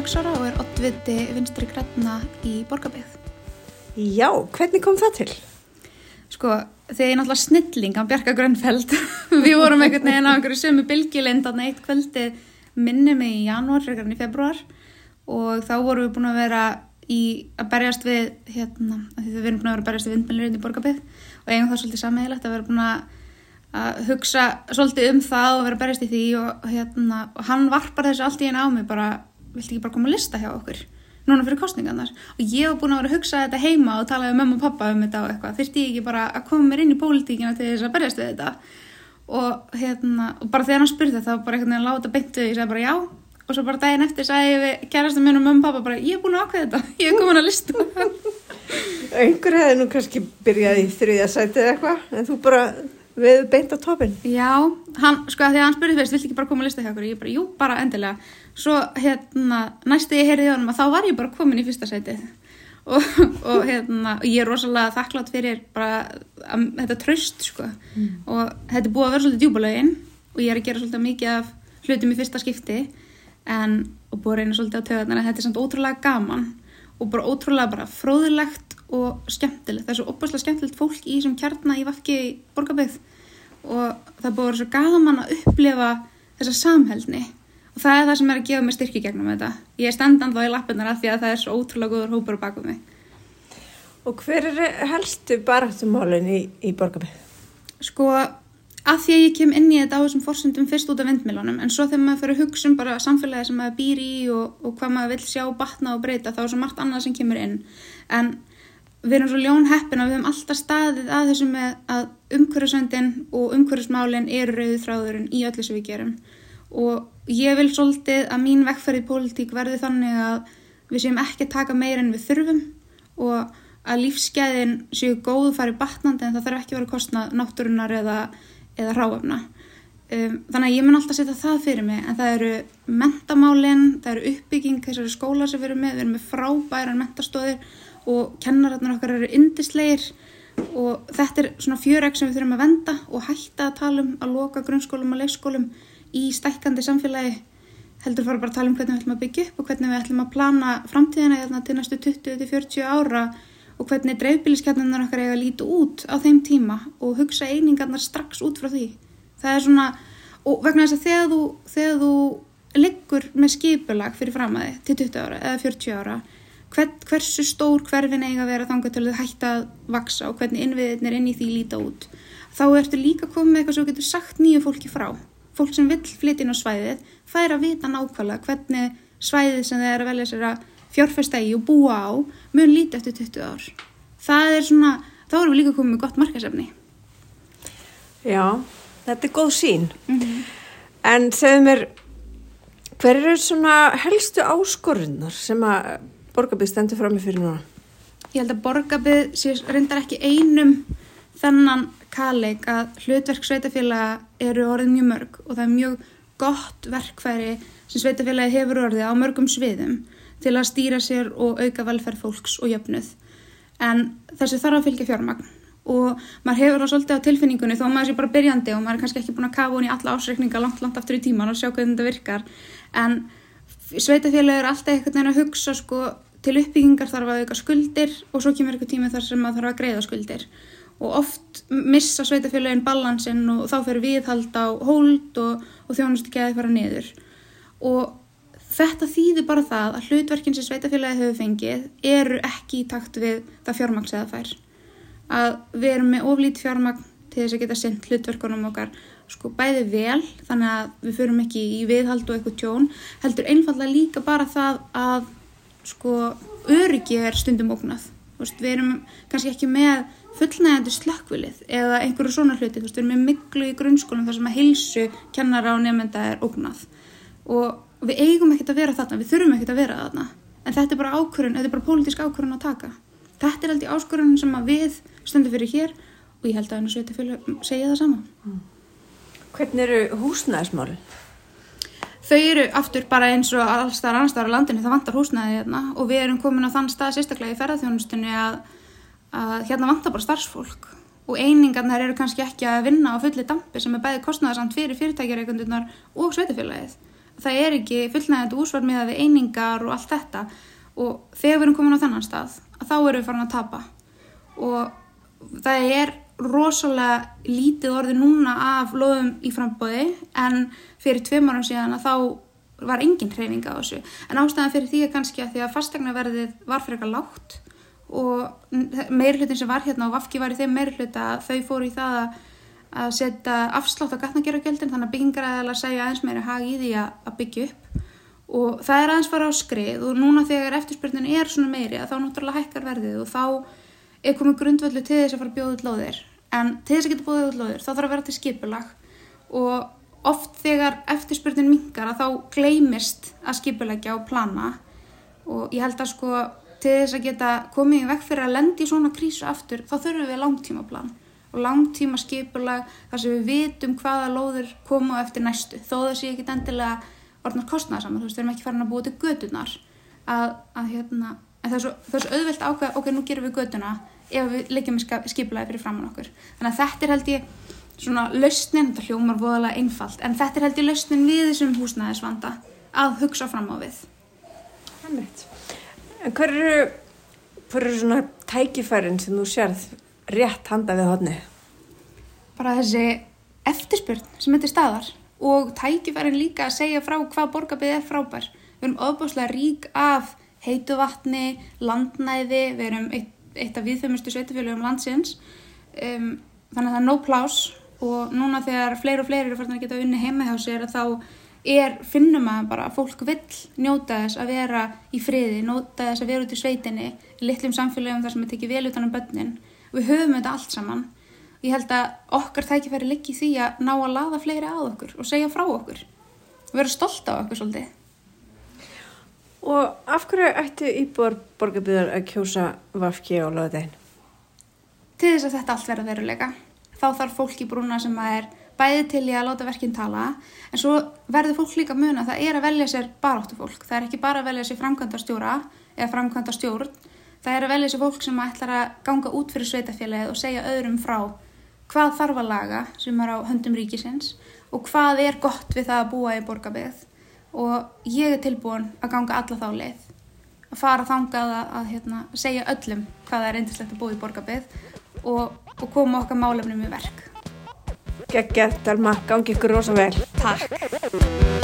26 ára og er oddviti vinstri græna í Borgabíð. Já, hvernig kom það til? Sko, þegar ég náttúrulega snilling á Bjarka Grönfeld, við vorum einhvern veginn á einhverju sömu bylgilendan eitt kvöldi minni mig í janúar, en í februar og þá vorum við búin að vera í að berjast við, hérna, því við erum búin að vera að berjast við vindmjölurinn í Borgabíð og eigum það svolítið sammeðilegt að vera búin að hugsa svolítið um það og vera að berjast í því og, hérna, og hann varpar þessu allt í einu á mig bara, vilti ekki bara koma að lista hjá okkur? núna fyrir kostningarnar og ég hef búin að vera að hugsa þetta heima og tala um mamma og pappa um þetta og eitthvað. Þurfti ég ekki bara að koma mér inn í pólitíkina til þess að berjast við þetta? Og hérna, og bara þegar hann spurði þá bara einhvern veginn láta beintu ég sagði bara já. Og svo bara daginn eftir sagði ég við kærastum minn og mamma og pappa bara ég hef búin að ákveða þetta, ég hef komin að lista. Einhver hefði nú kannski byrjað í þriðasætið eitthvað en þú bara við beint á topin Já, hann, sko að því að hann spurði fyrst, vilt ekki bara koma að lista hjá okkur? Ég bara, jú, bara endilega. Svo hérna, næstu ég heyrði honum að þá var ég bara komin í fyrsta sætið. Og, og hérna, ég er rosalega þakklátt fyrir bara að, þetta tröst sko. Mm. og þetta er búið að vera svolítið djúbulegin og ég er að gera svolítið mikið af hlutum í fyrsta skipti en, og búið að reyna svolítið á töðunar en þetta er samt ótrúlega gaman og bara ótrúlega bara fróðilegt og skemmtilegt, það er svo opaslega skemmtilegt fólk í sem kjarnar í vafki borgarbygð og það búið að vera svo gaman að upplifa þessa samhældni og það er það sem er að gefa mig styrki gegnum þetta. Ég er standand þá í lappinnar af því að það er svo ótrúlega góður hópur á bakum mig. Og hver er helstu baráttumálinn í, í borgarbygg? Sko, að því að ég kem inn í þetta á þessum fórsendum fyrst út af vindmilunum en svo þegar maður fyrir að hugsa um bara samfélagi sem maður býr í og, og hvað maður vil sjá batna og breyta þá er svo margt annað sem kemur inn. En við erum svo ljón heppin að við hefum alltaf staðið að þessum með að umhverfisvendin og umhverfismálinn eru rauðið þráðurinn í öllu sem við gerum og ég vil svolítið að mín vekkferði pólitík verði þannig að við séum ekki að taka meira en við þurfum og að lífsgæðin séu góðu farið batnandi en það þarf ekki að vera kostnað náttúrunar eða, eða ráafna. Um, þannig að ég mun alltaf setja það fyrir mig en það eru mentamálinn, það eru uppbygging þessari skóla sem við erum með, við erum með frábæran mentastóðir og kennararnar okkar eru indisleir og þetta er svona fjöreg sem við þurfum að venda og hætta að tala um að loka grunnskólum og leikskólum í stækkandi samfélagi heldur fara bara að tala um hvernig við ætlum að byggja upp og hvernig við ætlum að plana framtíðina hérna, til næstu 20-40 ára og hvernig dreifbíliskjarnirnar okkar eiga að líti út á þeim tíma og hugsa einingarnar strax út frá því. Það er svona, og vegna þess að þegar þú, þegar þú liggur með skipulag fyrir framæði til 20 ára eða 40 ára, hver, hversu stór hverfin eiga að vera þangað til þau hætta að vaksa og hvernig innviðinir inn í því líta út, þá ertu líka komið með eitthvað sem getur sagt nýju fólki frá fólk sem vill flytja inn á svæðið fær að vita nákvæmlega hvernig svæðið sem þeir að velja sér að fjárfesta í og búa á mun líti eftir 20 ár. Það er svona, þá erum við líka komið með gott markasefni. Já, þetta er góð sín. Mm -hmm. En segðu mér, hver eru svona helstu áskorunnar sem að borgarbið stendur fram með fyrir núna? Ég held að borgarbið reyndar ekki einum þennan kaleik að hlutverk sveitafélaga eru orðið mjög mörg og það er mjög gott verkfæri sem sveitafélagi hefur orðið á mörgum sviðum til að stýra sér og auka velferð fólks og jöfnuð. En þessi þarf að fylgja fjármagn og maður hefur það svolítið á tilfinningunni þó maður sé bara byrjandi og maður er kannski ekki búin að kafa hún í alla ásreikninga langt, langt aftur í tíman og sjá hvernig þetta virkar. En sveitafélagi er alltaf einhvern veginn að hugsa sko til uppbyggingar þarf að auka skuldir og svo kemur eitthvað tími þar sem maður þarf að greiða skuldir. Og oft missa sveitafélagin balansinn og þá fyrir viðhald á hold og, og þjónustu geði fara niður. Og þetta þýðir bara það að hlutverkin sem sveitafélagi hefur fengið eru ekki í takt við það fjármagn sem það fær. Að við erum með oflít fjármagn til þess að geta sendt hlutverkunum okkar sko bæði vel þannig að við fyrum ekki í viðhald og eitthvað tjón heldur einfallega líka bara það að sko öryggi er stundum ógnað. Við erum kannski ekki með fullnægandi slökkvilið eða einhverju svona hluti, við erum með miklu í grunnskólum þar sem að heilsu kennara og nefnda er ógnað. Og við eigum ekkert að vera þarna, við þurfum ekkert að vera þarna. En þetta er bara ákvörðun, þetta er bara pólitísk ákvörðun að taka. Þetta er alltaf áskorðun sem að við stöndum fyrir hér og ég held að sveitir fyrir að segja það sama. Mm. Hvernig eru húsnæðismáli? Þau eru aftur bara eins og allstar annarstar á landinu, það vantar húsnæði hérna og við erum komin á þann stað sérstaklega í ferðarþjónustunni að að hérna vantar bara starfsfólk og einingarnar eru kannski ekki að vinna á fulli dampi sem er bæði kostnæðarsamt fyrir fyrirtækjareikundunar og sveitafélagið. það er ekki fullnægandi úsvar með að við einingar og allt þetta og þegar við erum komin á þennan stað þá erum við farin að tapa og það er rosalega lítið orði núna af loðum í frambóði en fyrir tveim árum síðan að þá var engin hreyfing á þessu. En ástæðan fyrir því er kannski að því að fastegnaverðið var fyrir eitthvað lágt og meirhlutin sem var hérna og Vafki var í þeim meirhluta þau fóru í það að, setja afslátt á gatnagerugjöldin þannig að byggingaræðilega segja aðeins meira hag í því að, byggja upp. Og það er aðeins fara á skrið og núna þegar eftirspurnin er svona meiri að þá náttúrulega hækkar verðið og þá er komið grundvöldu til þess að fara að bjóða út lóðir en til þess að geta bjóða út lóðir þá þarf að vera til skipulag. Og oft þegar eftirspurnin mingar að þá gleymist að skipulegja og plana. Og ég held að sko til þess að geta komið í vekk fyrir að lendi í svona krísu aftur þá þurfum við langtíma plan og langtíma skipulag þar sem við vitum hvaða lóður koma eftir næstu. Þó það sé ekki endilega orðnar kostnæðsamar, þú veist, við erum ekki farin að búa til gödunar að, að hérna en það er svo, svo auðvelt ákveð, ok, nú gerum við göduna ef við leggjum skipulaði fyrir framann okkur þannig að þetta er held ég svona lausnin, þetta hljómar voðalega einfalt en þetta er held ég lausnin við þessum húsnæðisvanda að hugsa fram á við Hannveit En hver eru, hver eru svona tækifærin sem þú sérð rétt handa við hodni? Bara þessi eftirspurn sem þetta er staðar og tækifærin líka að segja frá hvað borgarbið er frábær. Við erum ofbáslega rík af heitu vatni, landnæði, við erum eitt, eitt af viðfemustu sveitufélagum landsins, um, þannig að það er nóg plás og núna þegar fleiri og fleiri eru farin að geta unni heima hjá sér þá er, finnum að bara fólk vill njóta þess að vera í friði, njóta þess að vera út í sveitinni, í litlum samfélagum þar sem við tekjum vel utan um börnin. Við höfum þetta allt saman. Ég held að okkar tækifæri liggi því að ná að laða fleiri að okkur og segja frá okkur. Vera stolt á okkur svolítið Og af hverju ættu íbúar borgarbyrðar að kjósa Vafki á löðdægin? Til þess að þetta allt verða veruleika. Þá þarf fólk í brúna sem er bæði til í að láta verkinn tala en svo verður fólk líka mun að það er að velja sér baráttu fólk, það er ekki bara að velja sér framkvæmda stjóra eða framkvæmda stjórn það er að velja sér fólk sem ætlar að ganga út fyrir sveitafélagið og segja öðrum frá hvað þarf að laga sem er á höndum ríkisins og hvað er gott við það að búa í borgarbygð og ég er tilbúin að ganga alla þá leið. Að fara þangað að, að hérna, segja öllum hvað það er eindislegt að búa í borgarbygð og, og koma okkar málefnum í verk. Gekkert, Alma, gangi ykkur rosa vel. Takk